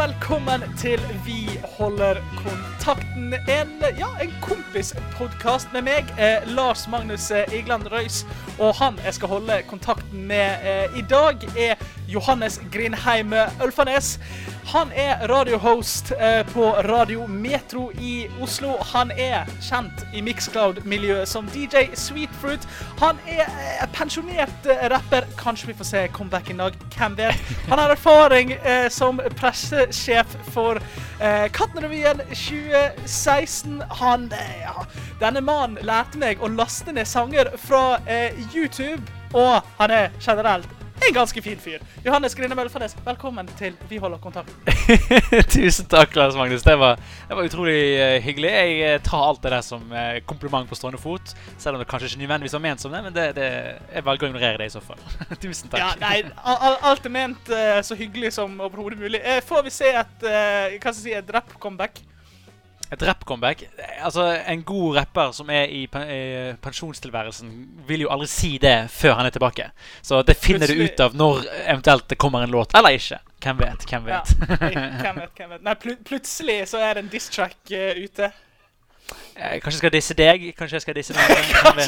velkommen til Vi holder kontakten. En, ja, en kompispodkast med meg, eh, Lars Magnus eh, Igland Røys. Og han jeg skal holde kontakten med eh, i dag, er Johannes Grindheim Ølfarnes. Han er radiohost eh, på Radio Metro i Oslo. Han er kjent i Mixcloud-miljøet som DJ Sweetfruit. Han er eh, pensjonert eh, rapper. Kanskje vi får se comeback en dag. Hvem vet? Han har erfaring som pressesjef for Kattenrevyen 2016. Han ja, Denne mannen lærte meg å laste ned sanger fra YouTube, og han er generelt en ganske fin fyr. Johannes Grine Mølfernes, velkommen til Vi holder kontakt. Tusen takk, Lars Magnus. Det var, det var utrolig uh, hyggelig. Jeg uh, tar alt det der som uh, kompliment på stående fot. Selv om det kanskje ikke nødvendigvis var ment som det, men det, det, jeg velger å ignorere det i så fall. Tusen takk. Ja, nei, alt er ment så hyggelig som overhodet mulig. får vi se et, hva skal jeg si, et rap-comeback? Et rap-comeback? Altså, En god rapper som er i pensjonstilværelsen, vil jo aldri si det før han er tilbake. Så det finner du ut av når eventuelt det kommer en låt, eller ikke. Hvem vet? Hvem vet? Ja, hvem vet, hvem vet. Nei, pl plutselig så er det en diss-track uh, ute. Eh, kanskje jeg skal disse deg? Kanskje jeg skal disse noen?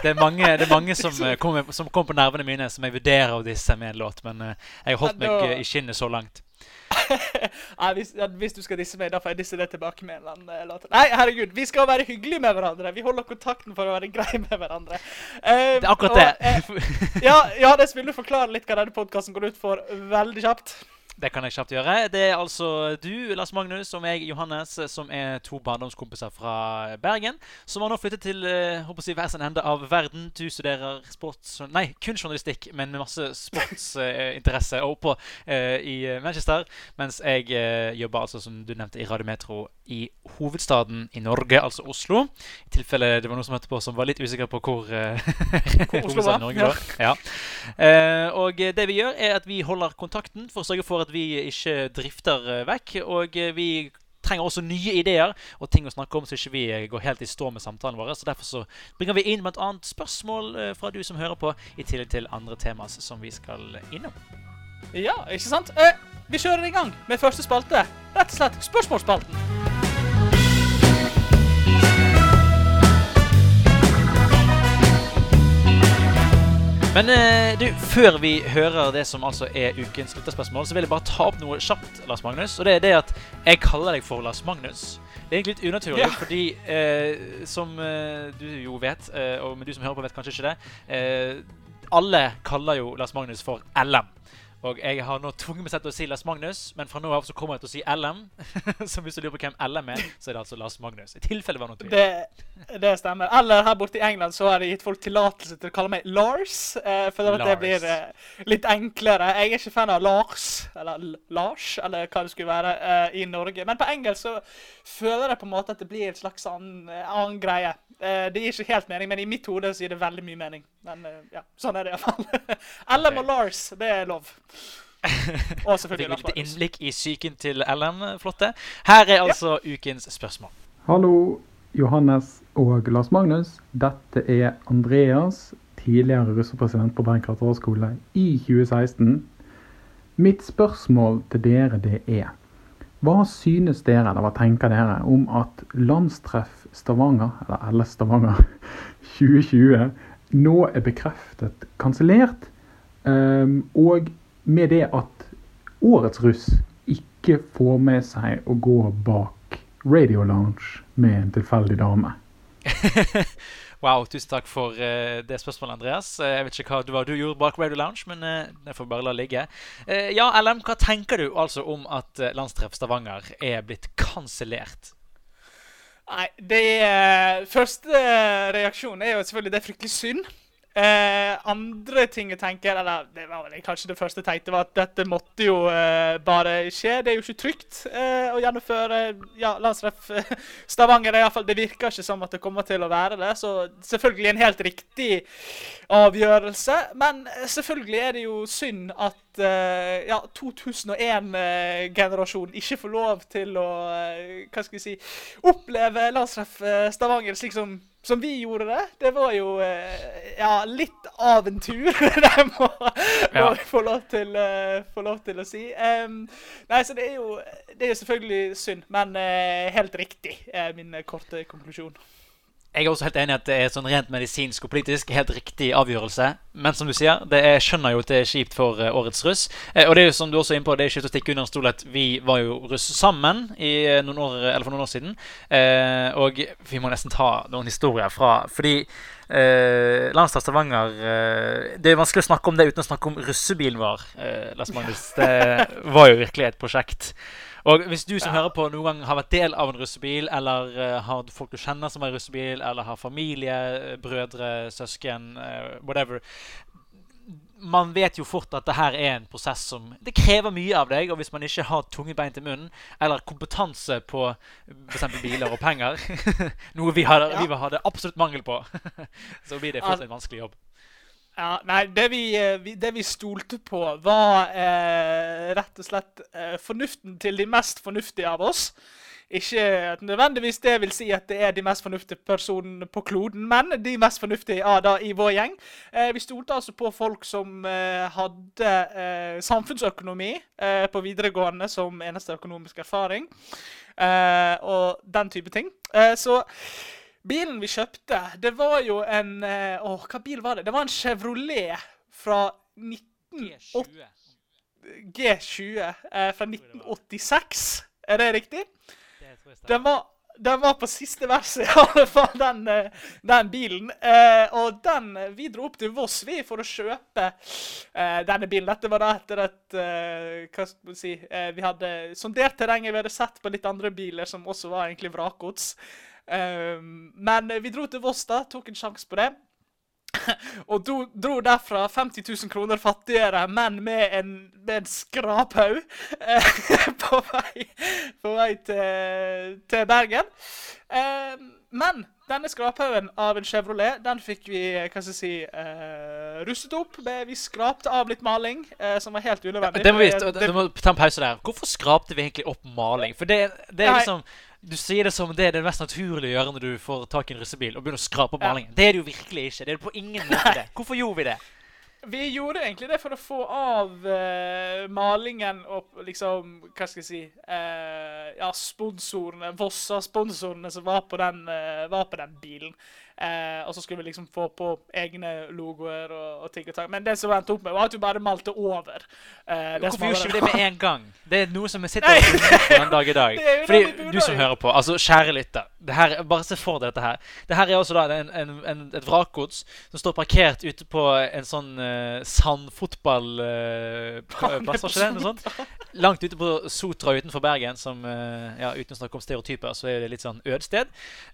Det er mange, det er mange som, eh, kommer, som kommer på nervene mine, som jeg vurderer å disse med en låt. Men uh, jeg har holdt meg i skinnet så langt. Nei, hvis, hvis, du skal disse meg, da får jeg disse det tilbake med en eller annen låt. Nei, herregud, vi skal være hyggelige med hverandre. Vi holder kontakten for å være greie med hverandre. Uh, det er akkurat det. Og, uh, ja, ja, det vil du forklare litt hva denne podkasten går ut for, veldig kjapt. Det kan jeg kjapt gjøre. Det er altså du, Lars Magnus, og meg, Johannes, som er to barndomskompiser fra Bergen. Som har nå flyttet til håper jeg, hver sin ende av verden. Du studerer sports... Nei, kun journalistikk, men med masse sportsinteresse. Uh, oppå uh, i Manchester. Mens jeg uh, jobber altså, som du nevnte, i Radiometro i hovedstaden i Norge, altså Oslo. I tilfelle det var noen som hørte på som var litt usikker på hvor, hvor Oslo var. Norge ja. Ja. og det vi gjør, er at vi holder kontakten for å sørge for at vi ikke drifter eh, vekk. Og eh, vi trenger også nye ideer og ting å snakke om, så ikke vi eh, går helt i stå med samtalen vår. Så Derfor så bringer vi inn annet spørsmål fra du som hører på, i tillegg til andre temas som vi skal innom. Ja, ikke sant? Vi kjører i gang med første spalte. Rett og slett spørsmålsspalten. Men eh, du, før vi hører det som altså er ukens lytterspørsmål, så vil jeg bare ta opp noe kjapt, Lars Magnus. Og det er det at jeg kaller deg for Lars Magnus. Det er egentlig litt unaturlig, ja. fordi eh, som eh, du jo vet, eh, og du som hører på vet kanskje ikke det eh, Alle kaller jo Lars Magnus for LM. Og jeg har nå tvunget meg selv til å si Lars Magnus, men fra nå av så kommer jeg til å si LM. så hvis du lurer på hvem LM er, så er det altså Lars Magnus. I tilfelle var noe tvil. Det, det, stemmer. Eller her borte i England så har de gitt folk tillatelse til å kalle meg Lars. Eh, for Lars. det blir eh, litt enklere. Jeg er ikke fan av Lars, eller Lars, eller hva det skulle være, eh, i Norge. Men på engelsk så føler jeg på en måte at det blir en slags annen, eh, annen greie. Eh, det gir ikke helt mening, men i mitt hode så gir det veldig mye mening. Men eh, ja, sånn er det iallfall. LM og Lars, det er lov. Og selvfølgelig Lars Magnus. innblikk i psyken til Ellen. Flotte. Her er altså ja. ukens spørsmål. Hallo, Johannes og Lars Magnus. Dette er Andreas, tidligere russepresident på Bergen katedralskole i 2016. Mitt spørsmål til dere det er Hva synes dere, eller hva tenker dere, om at Landstreff Stavanger, eller LS Stavanger 2020, nå er bekreftet kansellert? Um, og med det at årets russ ikke får med seg å gå bak Radio Lounge med en tilfeldig dame. wow, tusen takk for uh, det spørsmålet, Andreas. Uh, jeg vet ikke hva du, hva du gjorde bak Radio Lounge, men uh, det får vi bare la ligge. ja, LM, hva tenker du altså om at Landstreff Stavanger er blitt kansellert? Nei, det Første reaksjonen er jo selvfølgelig det er fryktelig synd. Eh, andre ting jeg tenker, eller det var vel kanskje det første jeg tenkte, var at dette måtte jo eh, bare skje. Det er jo ikke trygt eh, å gjennomføre ja, landstreff Stavanger. I fall, det virker ikke som at det kommer til å være det. Så selvfølgelig en helt riktig avgjørelse. Men selvfølgelig er det jo synd at eh, ja, 2001-generasjonen ikke får lov til å eh, hva skal vi si, oppleve landstreff Stavanger slik som som vi gjorde det. Det var jo eh, ja, litt av en tur, det må, må jeg få lov til, uh, få lov til å si. Um, nei, så det er jo det er jo selvfølgelig synd, men uh, helt riktig, er min korte konklusjon. Jeg er også helt enig i at det er sånn rent medisinsk og politisk helt riktig avgjørelse. Men som du sier, det er, skjønner jo at det er kjipt for eh, årets russ. Eh, og det er jo som du også er inne på, det er kjipt å stikke under en stol at vi var jo russ sammen i eh, noen år, eller for noen år siden. Eh, og vi må nesten ta noen historier fra Fordi eh, Landstad Stavanger Det er vanskelig å snakke om det uten å snakke om russebilen vår. Lars Magnus. Det var jo virkelig et prosjekt. Og hvis du som Ja. hører på noen gang har vært del av en russebil, eller uh, har folk du kjenner som er russebil, eller har familie, eh, brødre, søsken, uh, whatever Man vet jo fort at det her er en prosess som Det krever mye av deg, og hvis man ikke har tunge bein til munnen, eller kompetanse på f.eks. biler og penger, noe vi hadde, Ja. vi hadde absolutt mangel på, så blir det fortsatt en vanskelig jobb. Ja, nei, det vi, eh, vi, det vi stolte på, var eh, rett og slett eh, fornuften til de mest fornuftige av oss. Ikke at nødvendigvis det vil si at det er de mest fornuftige personene på kloden, men de mest fornuftige ja, da, i vår gjeng. Eh, vi stolte altså på folk som eh, hadde eh, samfunnsøkonomi på videregående som eneste økonomisk erfaring, og den type ting. Så Bilen vi kjøpte, det var jo en Å, hva bil var det? Det var en Chevrolet fra 1980 G20 eh, fra 1986. Er det riktig? Den var, den var på siste verset, i alle fall, den, eh, den bilen. Eh, og den eh, Vi dro opp til Voss vi for å kjøpe eh, denne bilen. Dette var da etter at eh, Hva skal man si eh, Vi hadde sondert terrenget, vi hadde sett på litt andre biler som også var egentlig vrakgods. Eh, men vi dro til Voss, da. Tok en sjanse på det. Og dro, dro derfra 50 000 kroner fattigere, men med en, med en skraphaug eh, på på vei til, til Bergen. Eh, men denne skraphaugen av en Chevrolet, den fikk vi hva skal jeg si, uh, rustet opp. Med, vi skrapte av litt maling, uh, som var helt unødvendig. Det må vi, Det- det må ta en pause der. Hvorfor skrapte vi egentlig opp maling? For det, det er Nei. Du sier det som det er det mest naturlige å gjøre når du får tak i en russebil og begynner å skrape opp Ja. malingen. Det er det jo virkelig ikke. Det er det på ingen måte det. Hvorfor gjorde vi det? Vi gjorde egentlig det for å få av uh, malingen og liksom Hva skal jeg si uh, Ja, sponsorene, Vossa-sponsorene som var på den, uh, var på den bilen. Eh, og så skulle vi liksom få på egne logoer og, og ting og tang. Men det som endte opp med, var at vi bare malte over. eh, Hvorfor gjorde ikke vi det med en gang? Det er noe som vi sitter og den dag i dag. Fordi du som hører på, altså kjære lytter det her, Bare se for deg dette her. Det her er også da en, en, en, et vrakgods som står parkert ute på en sånn uh, sandfotballplass, uh, ikke det? Noe sånt? Langt ute på Sotra utenfor Bergen, som uh, ja, uten å snakke om stereotyper, så er det litt sånn ødsted.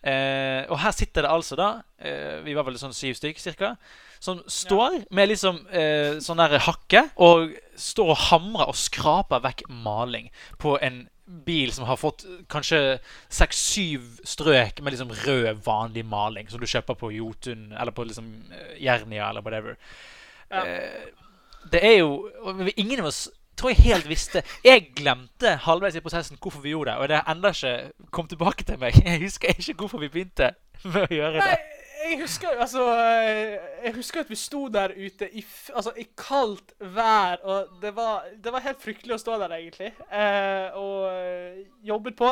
Uh, og her sitter det altså da eh, Vi var vel sånn syv stykk cirka. Som står med liksom eh, sånn der hakke og står og hamrer og skraper vekk maling på en bil som har fått kanskje seks-syv strøk med liksom rød, vanlig maling som du kjøper på Jotun eller på liksom eh, Jernia eller whatever. Ja. Eh, det er jo Ingen av oss tror jeg helt visste Jeg glemte halvveis i prosessen hvorfor vi gjorde det, og det har enda ikke kommet tilbake til meg. Jeg husker ikke hvorfor vi begynte med å gjøre Nei, det. Jeg husker jo altså eh, Jeg husker at vi sto der ute i, altså, i kaldt vær, og det var, det var helt fryktelig å stå der, egentlig. Eh, og eh, jobbet på.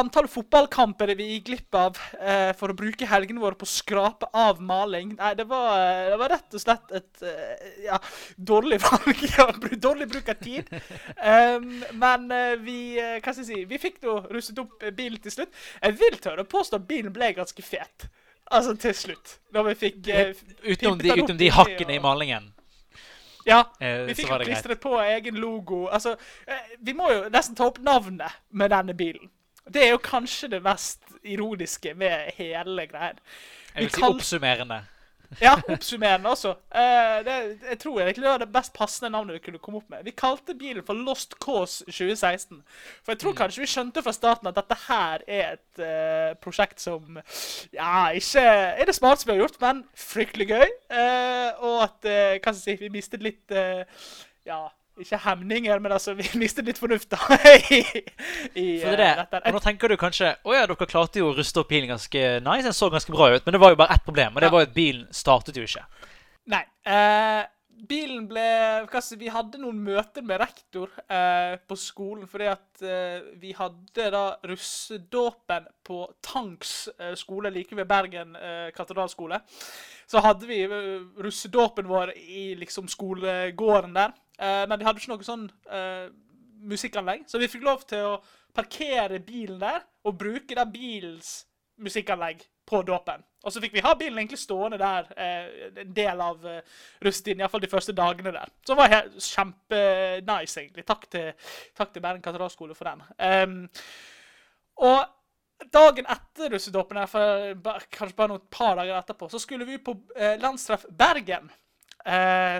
Antall fotballkamper vi gikk glipp av eh, for å bruke helgene våre på å skrape av maling, nei, det var, det var rett og slett et eh, ja, dårlig valg. ja, dårlig bruk av tid. Um, men vi hva skal jeg si, vi fikk nå rustet opp bilen til slutt. Jeg vil tørre å påstå at bilen ble ganske fet. Altså til slutt. Da vi fikk eh, Utenom de, utenom de hakkene og... i malingen. Ja. Eh, Vi fikk jo klistret på egen logo. Altså, eh, vi må jo nesten ta opp navnet med denne bilen. Det er jo kanskje det mest ironiske med hele greien. Jeg vil si kall- oppsummerende. Ja, oppsummerende også. Uh, det, jeg tror egentlig det var det best passende navnet vi kunne komme opp med. Vi kalte bilen for Lost Cause 2016. For jeg tror kanskje vi skjønte fra starten at dette her er et uh, prosjekt som Ja, ikke er det smarteste vi har gjort, men fryktelig gøy. Uh, og at hva skal jeg si, vi mistet litt Ja, ikke hemninger, men altså, vi mistet litt fornuft da. i, i For det er eh, det. Og nå tenker du kanskje Å ja, dere klarte jo å ruste opp bilen ganske nice. Den så ganske bra ut. Men det var jo bare ett problem, og det Ja. var jo at bilen startet jo ikke. Nei. Eh, bilen ble si, Vi hadde noen møter med rektor eh, på skolen fordi at eh, vi hadde da russedåpen på Tanks eh, skole like ved Bergen eh, katedralskole. Så hadde vi russedåpen vår i liksom skolegården der. Eh, men vi hadde ikke noe sånn uh, musikkanlegg, så vi fikk lov til å parkere bilen der og bruke da bilens musikkanlegg på dåpen. Og så fikk vi ha bilen egentlig stående der eh, en del av eh, rusttiden, iallfall de første dagene der. Så det var helt kjempenice, egentlig. Takk til, takk til Bergen katedralskole for den. Um, og dagen etter russedåpen, kanskje bare noen par dager etterpå, så skulle vi på eh, landstreff Bergen,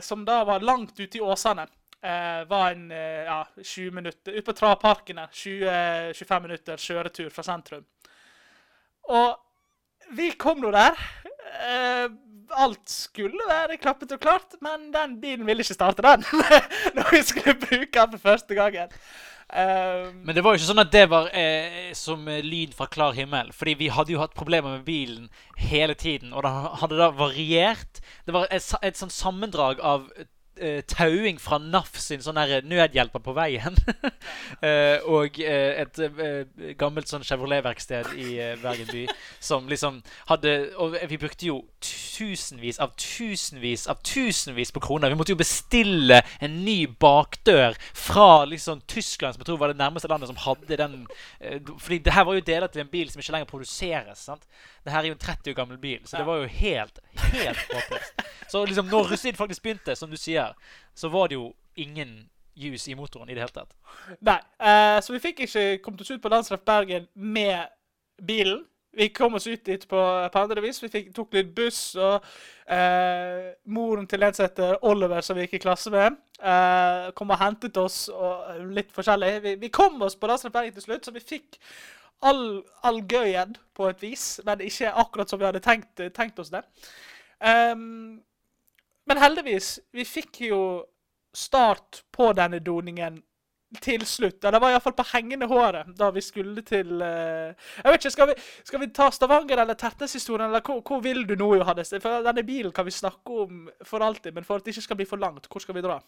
som da var langt ute i Åsane. Eh, var en eh, ja, 20 minutter Ute på Traparkene. 20-25 minutter kjøretur fra sentrum. Og vi kom nå der. Eh, alt skulle være klappet og klart, men den bilen ville ikke starte, den. Når vi skulle bruke den for første gangen. Eh, Men det var jo ikke sånn at det var eh, som lyd fra klar himmel. Fordi vi hadde jo hatt problemer med bilen hele tiden. Og det hadde da variert. Det var et, et sånn sammendrag av eh, tauing fra NAF sin sånn der nødhjelper på veien. eh, og eh, et eh, gammelt sånn Chevrolet-verksted i eh, Bergen by som liksom hadde Og vi brukte jo tusenvis av tusenvis av tusenvis på kroner. Vi måtte jo bestille en ny bakdør fra liksom Tyskland, som jeg tror var det nærmeste landet som hadde den eh, Fordi det her var jo deler til en bil som ikke lenger produseres. sant? Det her er jo en 30 år gammel bil, så det var jo helt helt håpløst. Så liksom når russetid faktisk begynte, som du sier, så var det jo ingen juice i motoren i det hele tatt. Nei. uh, så vi fikk ikke kommet oss ut på Landstreff Bergen med bilen. Vi kom oss ut dit på, på andre vis. Vi fikk, tok litt buss, og eh, moren til en Oliver, som vi gikk i klasse med, eh, kom og hentet oss, og litt forskjellig. Vi, vi kom oss på Bergen til slutt, så vi fikk all, all gøyen på et vis, men ikke akkurat som vi hadde tenkt, tenkt oss det. Um, men heldigvis, vi fikk jo start på denne doningen til slutt. Eller det var iallfall på hengende håret da vi skulle til uh, Jeg vet ikke, Skal vi, skal vi ta Stavanger eller Tertnes-historien, eller hvor, hvor vil du nå, Johannes? For Denne bilen kan vi snakke om for alltid, men for at det ikke skal bli for langt, hvor skal vi dra?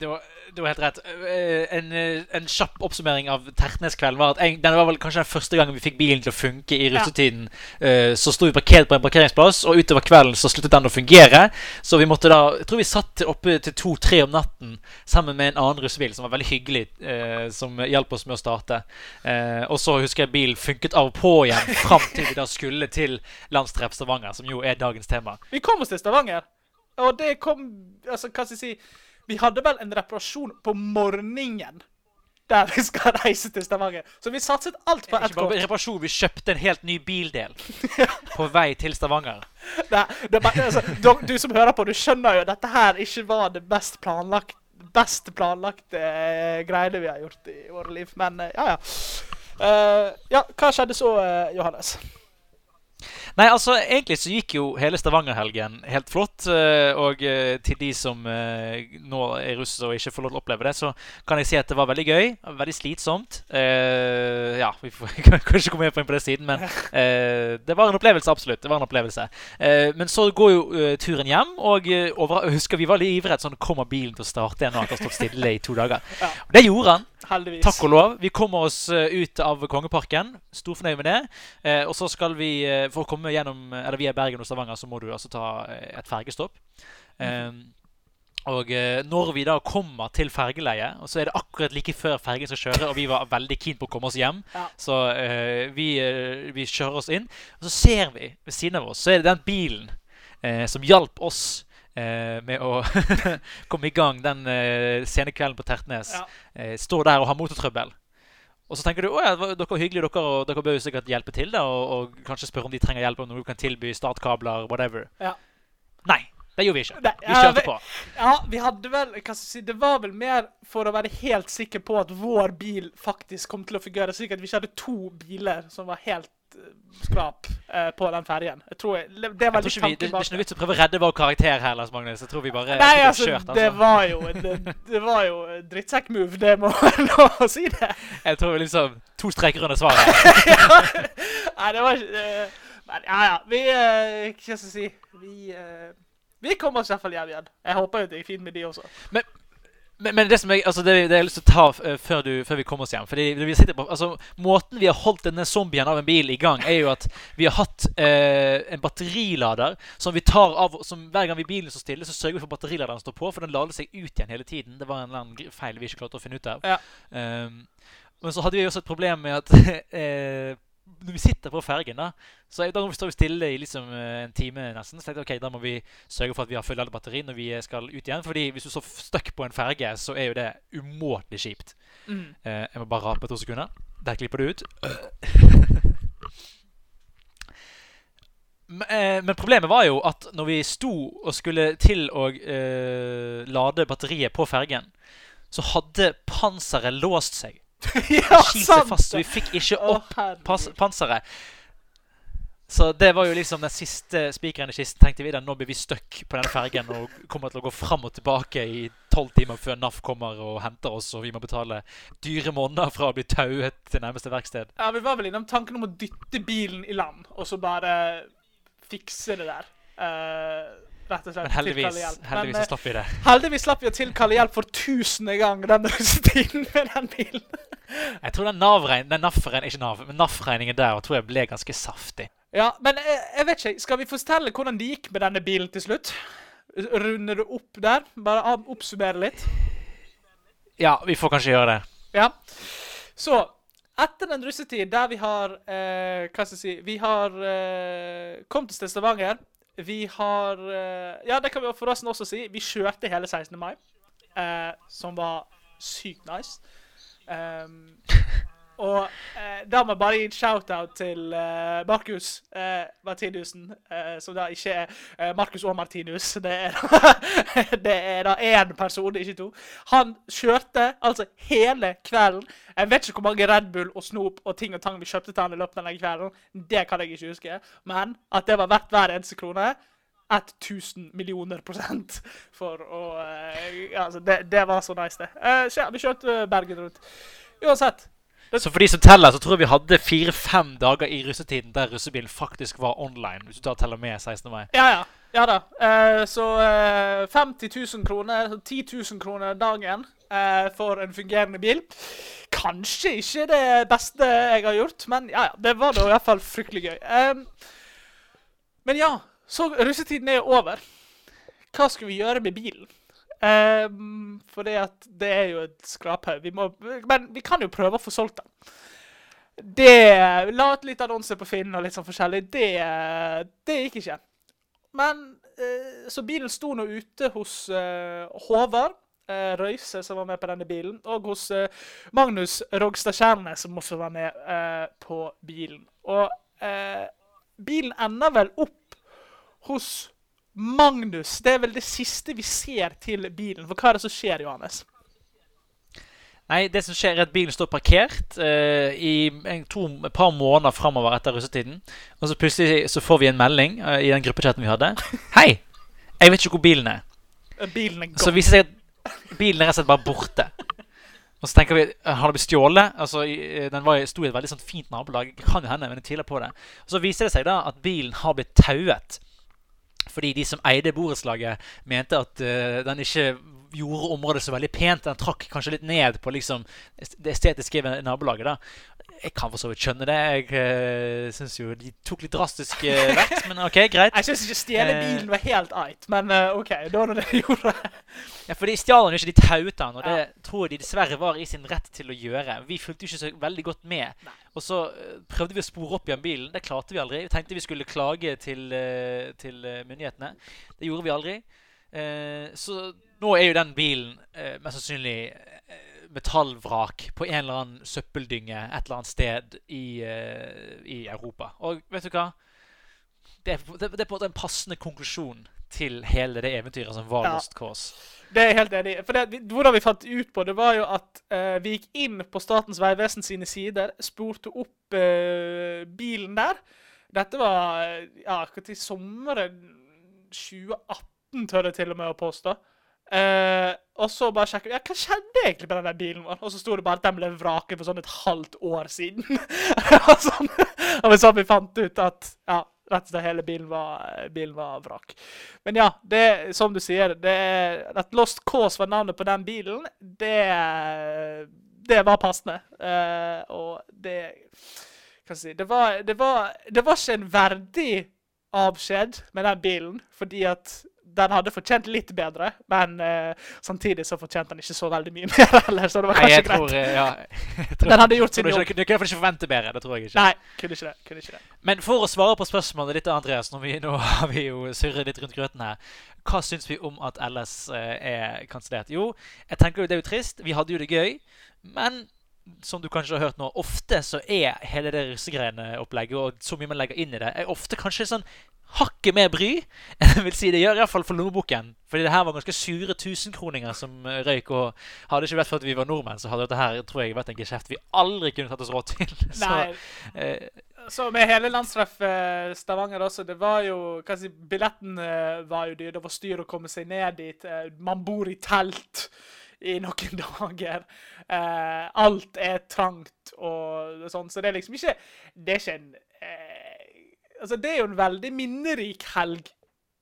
Det var, det var helt rett. Eh, En, eh, en kjapp oppsummering av Tertnes-kvelden var at en, den var vel kanskje den første gangen vi fikk bilen til å funke i russetiden. Ja. Så sto vi parkert på en parkeringsplass, og utover kvelden så sluttet den å fungere. Så vi måtte da Jeg tror vi satt oppe til to-tre om natten sammen med en annen russebil som var veldig hyggelig, eh, som hjalp oss med å starte. Eh, og så husker jeg bilen funket av og på igjen fram til vi da skulle til Landstreff Stavanger, som jo er dagens tema. Vi kom oss til Stavanger, og det kom Altså, hva skal jeg si Vi hadde vel en reparasjon på morgenen der vi skal reise til Stavanger. Så vi satset alt på ett kort. reparasjon, vi kjøpte en helt ny bildel på vei til Stavanger. Nei, bare, altså, du, du som hører på, du skjønner jo at dette her ikke var det best planlagt, best planlagte eh, greiene vi har gjort i våre liv. Men eh, ja, ja. Uh, ja, hva skjedde så, Johannes? Nei, altså, egentlig så gikk jo hele Stavanger-helgen helt flott. eh, Og eh, til de som eh, nå er russ og ikke får lov til å oppleve det, så kan jeg si at det var veldig gøy. Veldig slitsomt. Ja, vi får kanskje komme inn på det siden, men det var en opplevelse, absolutt. Det var en opplevelse. Men så går jo turen hjem, og over, husker vi var litt ivrige. Sånn, kommer bilen til å starte igjen nå? At den har stått stille i to dager. Det gjorde han. Heldigvis. Takk og lov. Vi kommer oss eh, ut av Kongeparken. Stor fornøyd med det. Eh, og så skal vi, eh, for å komme gjennom Eller via Bergen og Stavanger, så må du altså ta eh, et fergestopp. Eh, og eh, når vi da kommer til fergeleiet, og så er det akkurat like før fergen skal kjøre, og vi var veldig keen på å komme oss hjem, Ja. så eh, vi, eh, vi kjører oss inn. Og så ser vi ved siden av oss, så er det den bilen eh, som hjalp oss eh, med å komme i gang den eh, sene kvelden på Tertnes. Ja. Eh, står der og har motortrøbbel. Og så tenker du at ja, dere er hyggelige, dere, og dere bør jo sikkert hjelpe til. da, og, og kanskje spørre om de trenger hjelp, om noe du kan tilby startkabler, whatever. Ja. Nei, det gjorde vi ikke. Nei, Vi kjørte på. Ja, vi hadde vel hva skal jeg si, Det var vel mer for å være helt sikker på at vår bil faktisk kom til å fungere, slik at vi ikke hadde to biler som var helt skrap eh, på den ferjen. Jeg tror jeg, det var Jeg tror vi, det, det er ikke noe vits å prøve å redde vår karakter her, Lars Magnus. Jeg tror vi bare Nei, altså, vi er altså, det var jo det, det var jo drittsekk-move, det må være lov å si det. Jeg tror liksom to streker under svaret. Nei, det var ikke uh, Men ja, ja. Vi uh, Hva skal jeg si Vi, uh, vi kommer oss i hvert fall hjem igjen. Jeg håper jo det gikk fint med de også. Men, men det som jeg, altså det, det jeg har lyst til å ta eh, før, du, før vi kommer oss hjem Fordi vi sitter på, altså Måten vi har holdt denne zombien av en bil i gang, er jo at vi har hatt eh, en batterilader som vi tar av som Hver gang vi bilen står stille, så sørger vi for at batteriladeren står på, for den lader seg ut igjen hele tiden. Det var en eller annen feil vi ikke klarte å finne ut av. Ja. Um, men så hadde vi også et problem med at eh, når vi sitter på fergen, da Så da står vi stille i liksom eh, en time nesten. Så tenkte jeg ok, da må vi sørge for at vi har fulladet batteri når vi eh, skal ut igjen. Fordi hvis du står stuck på en ferge, så er jo det umåtelig kjipt. Mm. Eh, jeg må bare rape to sekunder. Der klipper du ut. Men, eh, men problemet var jo at når vi sto og skulle til å eh, lade batteriet på fergen, så hadde panseret låst seg. ja, Skit fast, vi fikk ikke opp pas panseret. Så det var jo liksom den siste spikeren i kisten. tenkte vi da, Nå blir vi stuck på den fergen og kommer til å gå fram og tilbake i tolv timer før NAF kommer og henter oss, og vi må betale dyre måneder fra å bli tauet til nærmeste verksted. Ja, Vi var vel innom tanken om å dytte bilen i land, og så bare fikse det der. Eh, rett og slett. Men heldigvis, hjelp. heldigvis Men, så slapp vi det. eh, heldigvis slapp vi å tilkalle hjelp for tusende gang den russetiden med den bilen. Jeg tror den NAF-regningen ikke NAV, men NAF-regningen der tror jeg ble ganske saftig. Ja, men jeg, jeg vet ikke. Skal vi fortelle hvordan det gikk med denne bilen til slutt? Runde det opp der? Bare oppsummere litt? Ja, vi får kanskje gjøre det. Ja. Så etter den russetid der vi har eh, Hva skal jeg si Vi har eh, kommet oss til Stavanger. Vi har eh, Ja, det kan vi forresten også si. Vi kjørte hele 16. mai, eh, som var sykt nice. Um, og eh, da må jeg bare gi en shout-out til eh, Markus eh, Martinussen, eh, som da ikke er eh, Markus og Martinus. Det er, det er da én person, ikke to. Han kjørte altså hele kvelden. Jeg vet ikke hvor mange Red Bull og snop og ting og tang vi kjøpte til han i løpet av den kvelden. Det kan jeg ikke huske. Men at det var verdt hver eneste krone 1000 millioner prosent for å eh, Altså, det, det var så nice, det. Så ja, vi kjørte Bergen rundt. Uansett. Så for de som teller, så tror jeg vi hadde fire-fem dager i russetiden der russebilen faktisk var online. Hvis du tar teller med 16. mai. Ja, ja. Ja da. Eh, så eh, 50 000 kroner, 10 000 kroner dagen eh, for en fungerende bil. Kanskje ikke det beste jeg har gjort, men ja, ja. Det var da i hvert fall fryktelig gøy. Men ja, så russetiden er over. Hva skal vi gjøre med bilen? Um, fordi at det er jo et skraphaug. Men vi kan jo prøve å få solgt den. Det La ut litt annonser på Finn og litt sånn forskjellig. Det, det gikk ikke. Men uh, Så bilen sto nå ute hos uh, Håvard Uh, Røise, som var med på denne bilen, og hos eh, Magnus Rogstad Kjærne, som også var med eh, på bilen. Og eh, bilen ender vel opp hos Magnus. Det er vel det siste vi ser til bilen. For hva er det som skjer, Johannes? Nei, det som skjer er at bilen står parkert eh, i en, to, et par måneder framover etter russetiden. Og så plutselig så får vi en melding eh, i den gruppechatten vi hadde. Hei! Jeg vet ikke hvor bilen er. Eh, Bilen er Så viser det seg at bilen er rett og slett bare borte. Og så tenker vi eh, Har det blitt stjålet? Altså, eh, Den var, sto i et veldig sånn fint nabolag. Kan jo hende, men jeg tviler på det. Og så viser det seg da at bilen har blitt tauet. Fordi de som eide borettslaget, mente at eh, den ikke gjorde området så veldig pent. Den trakk kanskje litt ned på liksom det estetiske ved nabolaget. da Jeg kan for så vidt skjønne det. Jeg uh, syns jo de tok litt drastisk uh, vekt, men OK, greit. Jeg syns ikke stjele Eh. bilen var helt eit, men uh, OK, da var det de gjorde. Ja, for de stjal den jo ikke, de tauet den, og det Ja. tror jeg de dessverre var i sin rett til å gjøre. Vi fulgte jo ikke så veldig godt med. Nei. Og så eh, prøvde vi å spore opp igjen bilen. Det klarte vi aldri. Vi tenkte vi skulle klage til, eh, til eh, myndighetene. Det gjorde vi aldri. Eh, så nå er jo den bilen eh, mest sannsynlig eh, metallvrak på en eller annen søppeldynge et eller annet sted i, eh, i Europa. Og vet du hva? Det er, det, det er på en måte en passende konklusjon til hele det eventyret som var Ja. Lost Cause. Det er jeg helt enig i. For det, hvordan vi fant ut på det, var jo at eh, vi gikk inn på Statens vegvesen sine sider, spurte opp eh, bilen der. Dette var ja, akkurat i sommeren 2018, tør jeg til og med å påstå. Eh, og så bare sjekke ja, hva skjedde egentlig med den bilen vår. Og så sto det bare at den ble vraket for sånn et halvt år siden. sånn, og så vi fant ut at ja, rett og slett hele bilen var, bilen var vrak. Men ja, det, som du sier, det at Lost Cause var navnet på den bilen, det, det var passende. Uh, og det Hva skal jeg si det var, det, var, det var ikke en verdig avskjed med den bilen, fordi at den hadde fortjent litt bedre, men uh, samtidig så fortjente den ikke så veldig mye mer heller, så det var Nei, kanskje jeg tror, greit. eh, ja, tror, Den hadde gjort sin du, jobb. ikke, du kunne iallfall ikke forvente bedre. Det tror jeg ikke. Nei, kunne ikke det. Kunne ikke det. Men for å svare på spørsmålet ditt, Andreas, når vi, nå har vi jo surret litt rundt grøten her. Hva syns vi om at LS eh, er kansellert? Jo, jeg tenker jo det er jo trist. Vi hadde jo det gøy. Men som du kanskje har hørt nå, ofte så er hele det russegreiene-opplegget og så mye man legger inn i det, er ofte kanskje sånn hakket mer bry. Jeg vil si Det gjør iallfall for lommeboken. Fordi det her var ganske sure tusenkroninger som eh, røyk. Og hadde det ikke vært for at vi var nordmenn, så hadde dette her tror jeg vært en geskjeft vi aldri kunne tatt oss råd til. Så, Nei, eh, Så med hele landstreff eh, Stavanger også, det var jo hva si, Billetten eh, var jo dyr. Det var styr å komme seg ned dit. Man bor i telt i noen dager. Eh, alt er trangt og sånn, så det er liksom ikke Det er ikke en eh, Altså, det er jo en veldig minnerik helg,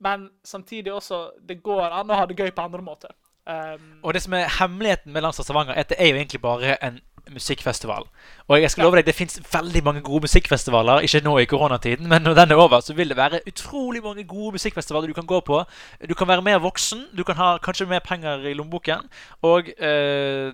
men samtidig også Det går an å ha det gøy på andre måter. Um, Og det som er hemmeligheten med Landstad Stavanger, er at det er jo egentlig bare en musikkfestival. Og jeg skal love deg, det fins veldig mange gode musikkfestivaler. Ikke nå i koronatiden, men når den er over, så vil det være utrolig mange gode musikkfestivaler du kan gå på. Du kan være mer voksen, du kan ha kanskje mer penger i lommeboken. Og eh,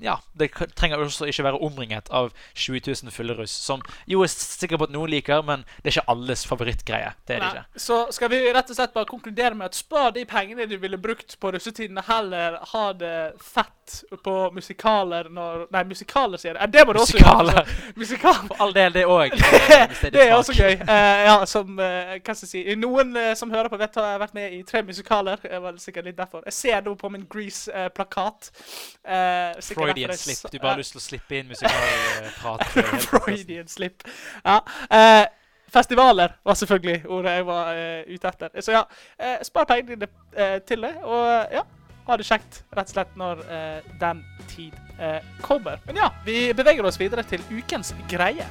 ja, det trenger også ikke være omringet av 20 000 fylleruss, som jo er sikker på at noen liker, men det er ikke alles favorittgreie. Det er det ikke. Så skal vi rett og slett bare konkludere med at spar de pengene du ville brukt på russetidene, heller ha det fett på musikaler når Nei, musikaler, sier jeg. Det må du også gjøre. Musikaler. For all del, det òg. Det er også gøy. Uh, ja, som uh, Hva skal jeg si Noen uh, som hører på, vet at jeg har vært med i tre musikaler. Det var sikkert litt derfor. Jeg ser nå på min Grease-plakat. Freudian slip. Du bare har lyst til å slippe inn musikalprat. Freudian slip. Ja. eh, festivaler var selvfølgelig ordet jeg var eh, ute etter. Så ja, eh, spar pengene eh, til det, og ja, ha det kjekt rett og slett når eh, den tid eh, kommer. Men ja, vi beveger oss videre til ukens greie.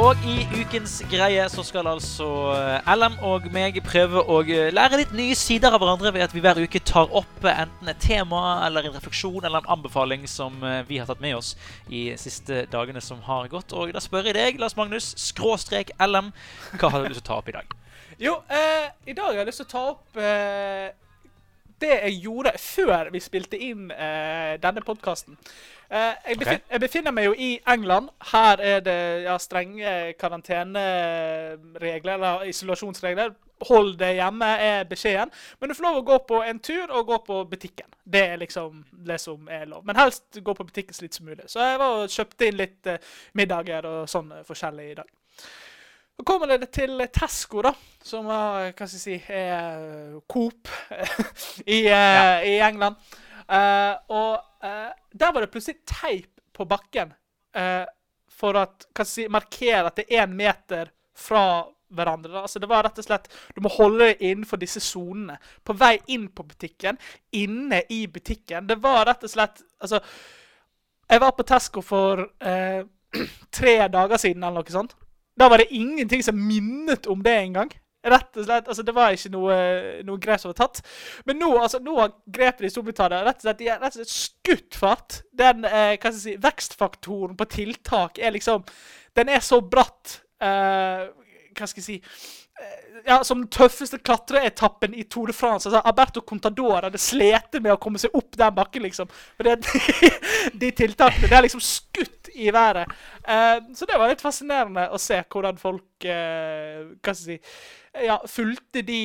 Og i ukens greie så skal altså eh, LM og meg prøve å eh, lære litt nye sider av hverandre ved at vi hver uke tar opp eh, enten et tema eller en refleksjon eller en anbefaling som vi har tatt med oss i siste dagene som har gått. Og da spør jeg deg, Lars Magnus, skråstrek LM, hva har du lyst til å ta opp i dag? Jo, eh, i dag har jeg lyst til å ta opp eh, det jeg gjorde før vi spilte inn eh, denne podkasten. Eh, jeg, befin jeg befinner meg jo i England. Her er det ja, strenge karanteneregler, eller isolasjonsregler. Hold deg hjemme er beskjeden. Men du får lov å gå på en tur og gå på butikken. Det er liksom det som er lov. Men helst gå på butikken så litt som mulig. Så jeg var og kjøpte inn litt eh, middager og sånn eh, forskjellig i dag. Så kommer det til Tesco, da, som hva skal jeg si, er Coop i, ja. i England. Eh, og uh, der var det plutselig teip på bakken uh, for jeg si, markere at det er én meter fra hverandre. Altså det var rett og slett, Du må holde deg innenfor disse sonene. På vei inn på butikken, inne i butikken. Det var rett og slett Altså, jeg var på Tesco for tre dager siden, eller noe sånt. Da var det ingenting som minnet om det engang. Rett og slett, altså Det var ikke noe, noe grep som var tatt. Men nå, altså, nå har grepet i Storbritannia rett og slett, de er rett og slett skutt fart. Den eh, hva skal jeg si, vekstfaktoren på tiltak er liksom Den er så bratt. Eh, hva skal jeg si eh, ja, Som den tøffeste klatreetappen i Tour de France. altså Alberto Contador hadde slitt med å komme seg opp den bakken, liksom. For de, de tiltakene det er liksom skutt i været. Eh, så det var litt fascinerende å se hvordan folk eh, Hva skal jeg si Ja, fulgte de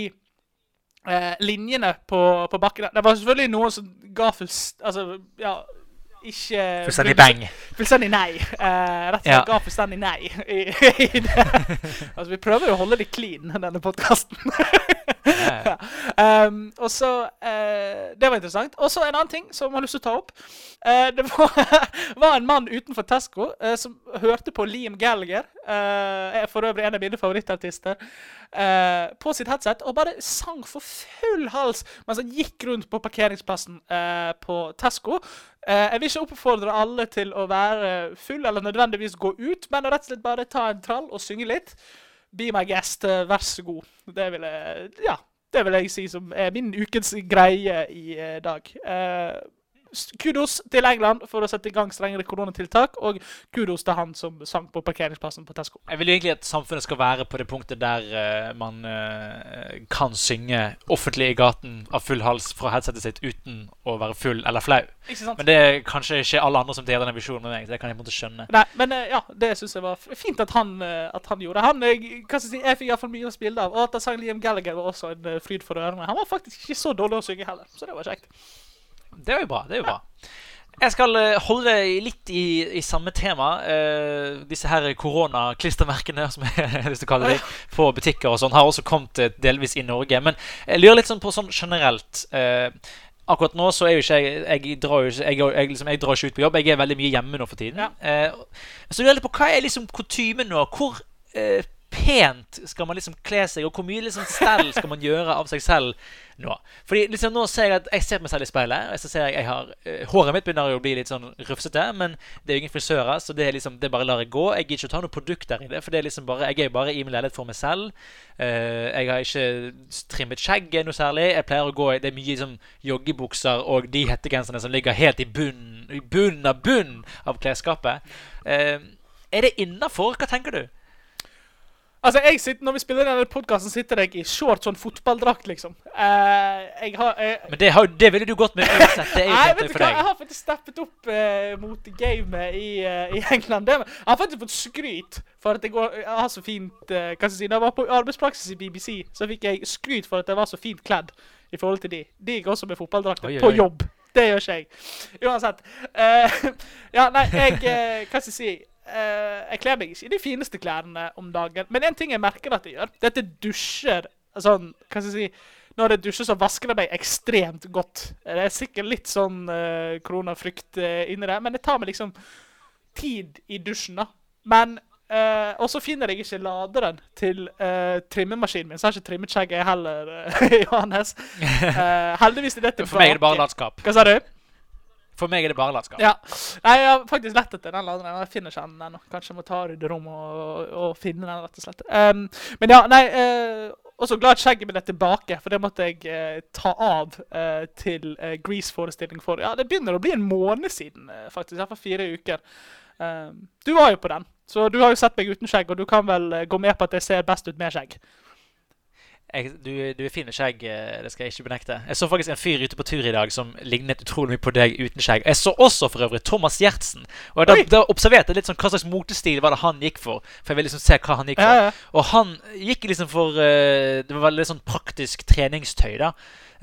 eh, linjene på, på bakken. Det var selvfølgelig noen som ga fullst... Altså, ja ikke Fullstendig bang. Fullstendig nei. Uh, rett og slett Ja. ga fullstendig nei. I, i det. Altså, vi prøver å holde det clean, denne podkasten. Um, og så uh, Det var interessant. Og så en annen ting som jeg har lyst til å ta opp. Uh, det var, var en mann utenfor Tesco uh, som hørte på Liam Gallagher, er for øvrig en av mine favorittartister, på sitt headset og bare sang for full hals mens han gikk rundt på parkeringsplassen på Tesco. Jeg vil ikke oppfordre alle til å være full eller nødvendigvis gå ut, men rett og slett bare ta en trall og synge litt. Be my guest, eh, vær så god. Det vil jeg Ja. Det vil jeg si som er min ukens greie i eh, dag. S- kudos til England for å sette i gang strengere koronatiltak, og kudos til han som sank på parkeringsplassen på Tesco. Jeg vil egentlig at samfunnet skal være på det punktet der uh, man uh, kan synge offentlig i gaten av full hals fra headsetet sitt uten å være full eller flau. Ikke sant? Men det er kanskje ikke alle andre som deler den visjonen med meg. så Det kan jeg på en måte skjønne. Nei, men uh, ja, det syns jeg var fint at han, at han gjorde. Han, jeg, hva skal jeg si, jeg fikk iallfall mye å spille av. Og at han sang Liam Gallagher var også en fryd for ørene. Han var faktisk ikke så dårlig å synge heller, så det var kjekt. Det er jo bra. det er jo bra. Jeg skal eh, holde litt i, i samme tema. Eh, disse her koronaklistremerkene som jeg har lyst til å kalle dem, på butikker og sånn, har også kommet eh, delvis i Norge. Men jeg lurer litt sånn på sånn generelt. Eh, akkurat nå så er jo ikke jeg Jeg drar ikke, jeg, jeg, liksom, jeg drar ikke ut på jobb. Jeg er veldig mye hjemme nå for tiden. Ja. Eh, så jeg lurer litt på hva er liksom kutymen nå? Hvor eh, pent skal man liksom kle seg, og hvor mye liksom stell skal man gjøre av seg selv nå? Fordi liksom nå ser jeg at jeg ser på meg selv i speilet, og så ser jeg jeg har eh, Håret mitt begynner jo å bli litt sånn rufsete, men det er jo ingen frisører, så det er liksom Det bare lar jeg gå. Jeg gidder ikke å ta noe produkt der i det, for det er liksom bare jeg er jo bare i min leilighet for meg selv. Eh, jeg har ikke trimmet skjegget noe særlig. Jeg pleier å gå Det er mye liksom joggebukser og de hettegenserne som ligger helt i bunnen I bunnen av bunnen av klesskapet. Eh, er det innafor? Hva tenker du? Altså, jeg sitter, Når vi spiller denne podkasten, sitter jeg i short sånn fotballdrakt, liksom. Uh, jeg har uh, Men det, har, det ville du gått med uansett. Det er jo Nei, vet du hva? Jeg har faktisk steppet opp uh, mot gamet i, i England. Det, jeg har faktisk fått skryt for at jeg, går, jeg har så fint Hva skal jeg si, Da jeg var på arbeidspraksis i BBC, så fikk jeg skryt for at jeg var så fint kledd i forhold til de. De gikk også med fotballdrakter på jobb. Det gjør ikke jeg. Uansett. Ja, nei, jeg Hva skal jeg si? Eh, jeg kler meg ikke i de fineste klærne om dagen. Men en ting jeg merker at jeg gjør, det er at jeg dusjer sånn Hva skal jeg si? Når jeg dusjer, så vasker jeg meg ekstremt godt. Det er sikkert litt sånn uh, koronafrykt uh, inni det, men det tar meg liksom tid i dusjen, da. Men Uh, Og så finner jeg ikke laderen til uh, trimmemaskinen min, så har ikke trimmet skjegget heller, Johannes. Uh, heldigvis er det tilbake. For meg er det bare latskap. Hva sa du? For meg er det bare latskap. Ja. Nei, jeg har faktisk lett etter den laderen. Jeg finner ikke den ennå. Kanskje jeg må ta rydderom og, og finne den, rett og slett. Um, men ja, nei uh, Også glad at skjegget mitt er tilbake, for det måtte jeg uh, ta av uh, til Grease-forestilling for Ja, det begynner å bli en måned siden, uh, faktisk. Iallfall fire uker. Um, du var jo på den, så du har jo sett meg uten skjegg, og du kan vel eh, gå med på at jeg ser best ut med skjegg. Jeg, du, du er fin med skjegg, eh, det skal jeg ikke benekte. Jeg så faktisk en fyr ute på tur i dag som lignet utrolig mye på deg uten skjegg. Jeg så også for øvrig Thomas Gjertsen. Og da, da observerte jeg litt sånn hva slags motestil var det han gikk for. For jeg ville liksom se hva han gikk for. Ja, ja. Og han gikk liksom for eh, Det var veldig sånn praktisk treningstøy, da.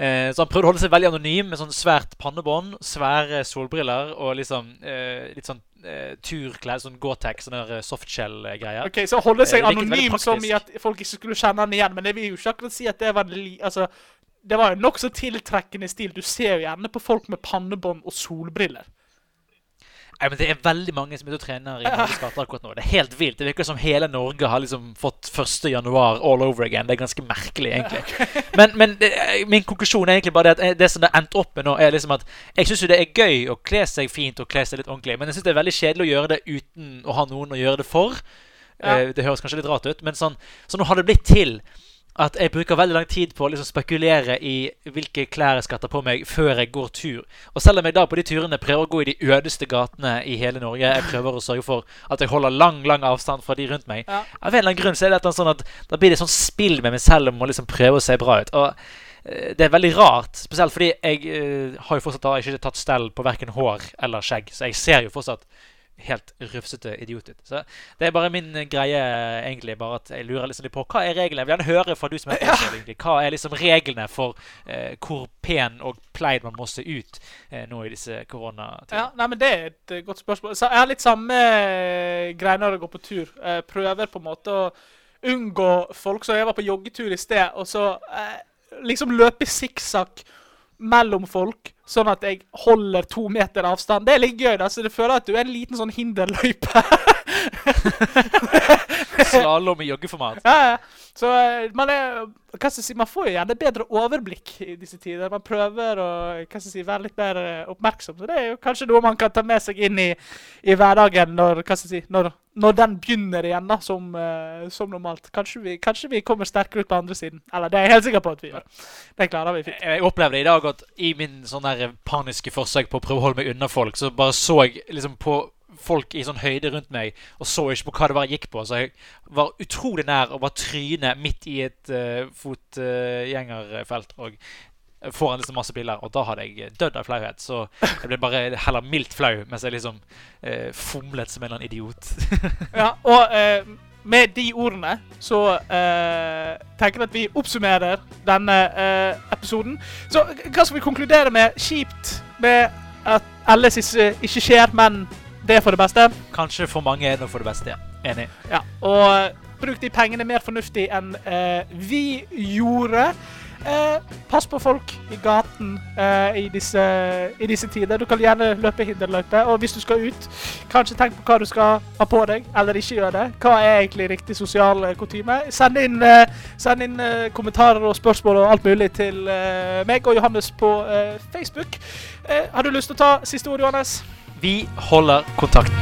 Eh, så han prøvde å holde seg veldig anonym med sånn svært pannebånd, svære solbriller og liksom eh, litt sånn eh, turklær, sånn Gore-Tex, sånne eh, softshell-greier. Ok, Så holde seg Eh, anonym som i at folk ikke skulle kjenne han igjen. Men jeg vil jo ikke akkurat si at det var en li... Altså, det var jo nokså tiltrekkende stil. Du ser jo gjerne på folk med pannebånd og solbriller. Nei, men Det er veldig mange som er ute og trener i Norges gater akkurat nå. Det er helt vilt. Det virker som hele Norge har liksom fått 1. januar all over again. Det er ganske merkelig, egentlig. Men, men det, min konklusjon er egentlig bare det at eh, det som det har endt opp med nå, er liksom at jeg syns jo det er gøy å kle seg fint og kle seg litt ordentlig, men jeg syns det er veldig kjedelig å gjøre det uten å ha noen å gjøre det for. Ja. Eh, Det høres kanskje litt rart ut, men sånn, så nå har det blitt til at jeg bruker veldig lang tid på å liksom spekulere i hvilke klær jeg skal ta på meg før jeg går tur. Og selv om jeg da på de turene prøver å gå i de ødeste gatene i hele Norge, jeg prøver å sørge for at jeg holder lang lang avstand fra de rundt meg, Ja. av en eller annen grunn så er det et sånn at da blir det sånn spill med meg selv om å liksom prøve å se bra ut. Og eh, det er veldig rart, spesielt fordi jeg uh, har jo fortsatt da ikke tatt stell på verken hår eller skjegg, så jeg ser jo fortsatt helt rufsete idiot ut. Så det er bare min eh, greie, egentlig. Bare at jeg lurer liksom litt på hva er reglene? Jeg vil gjerne høre fra du som er ja. Hva er liksom reglene for eh, hvor pen og pleid man må se ut eh, nå i disse koronatider? Ja, nei, men Det er et eh, godt spørsmål. Så jeg har litt samme eh, greie når jeg går på tur. Jeg prøver på en måte å unngå folk. Så jeg var på joggetur i sted, og så eh, liksom løpe sikksakk mellom folk, sånn at jeg holder to meter avstand. Det er litt gøy. da, så Du føler at du er en liten sånn hinderløype. Slalåm i joggeformat. Ja, ja. Så eh, man er si, man får jo gjerne bedre overblikk i disse tider. Man prøver å si, være litt mer eh, oppmerksom. Så det er jo kanskje noe man kan ta med seg inn i, i hverdagen når, si, når, når den begynner igjen, da, som, eh, som normalt. Kanskje vi, kanskje vi kommer sterkere ut på andre siden. Eller det er jeg helt sikker på at vi gjør. Det klarer vi fint. Jeg opplevde i dag at i min sånn paniske forsøk på å prøve å holde meg unna folk, så bare så jeg liksom på folk i sånn høyde rundt meg og så ikke på hva det var jeg gikk på. Så jeg var utrolig nær å bare tryne midt i et uh, fotgjengerfelt og foran liksom masse biler. Og da hadde jeg dødd av flauhet. Så jeg ble bare heller mildt flau mens jeg liksom uh, fomlet som en eller annen idiot. Ja, og Uh med de ordene så uh, tenker jeg at vi oppsummerer denne uh, episoden. Så hva skal vi konkludere med? Kjipt med at ikke, ikke skjer, men det er for det beste. Kanskje for mange er det for det beste. ja. Enig. Ja, og eh, bruk de pengene mer fornuftig enn eh, vi gjorde. Eh, pass på folk i gaten eh, i, disse, i disse tider. Du kan gjerne løpe hinderløype. Og hvis du skal ut, kanskje tenk på hva du skal ha på deg, eller ikke gjøre det. Hva er egentlig riktig sosial eh, kutyme? Send inn, eh, send inn kommentarer og spørsmål og alt mulig til meg og Johannes på Facebook. Eh, har du lyst til å ta siste ord, Johannes? Vi holder kontakten.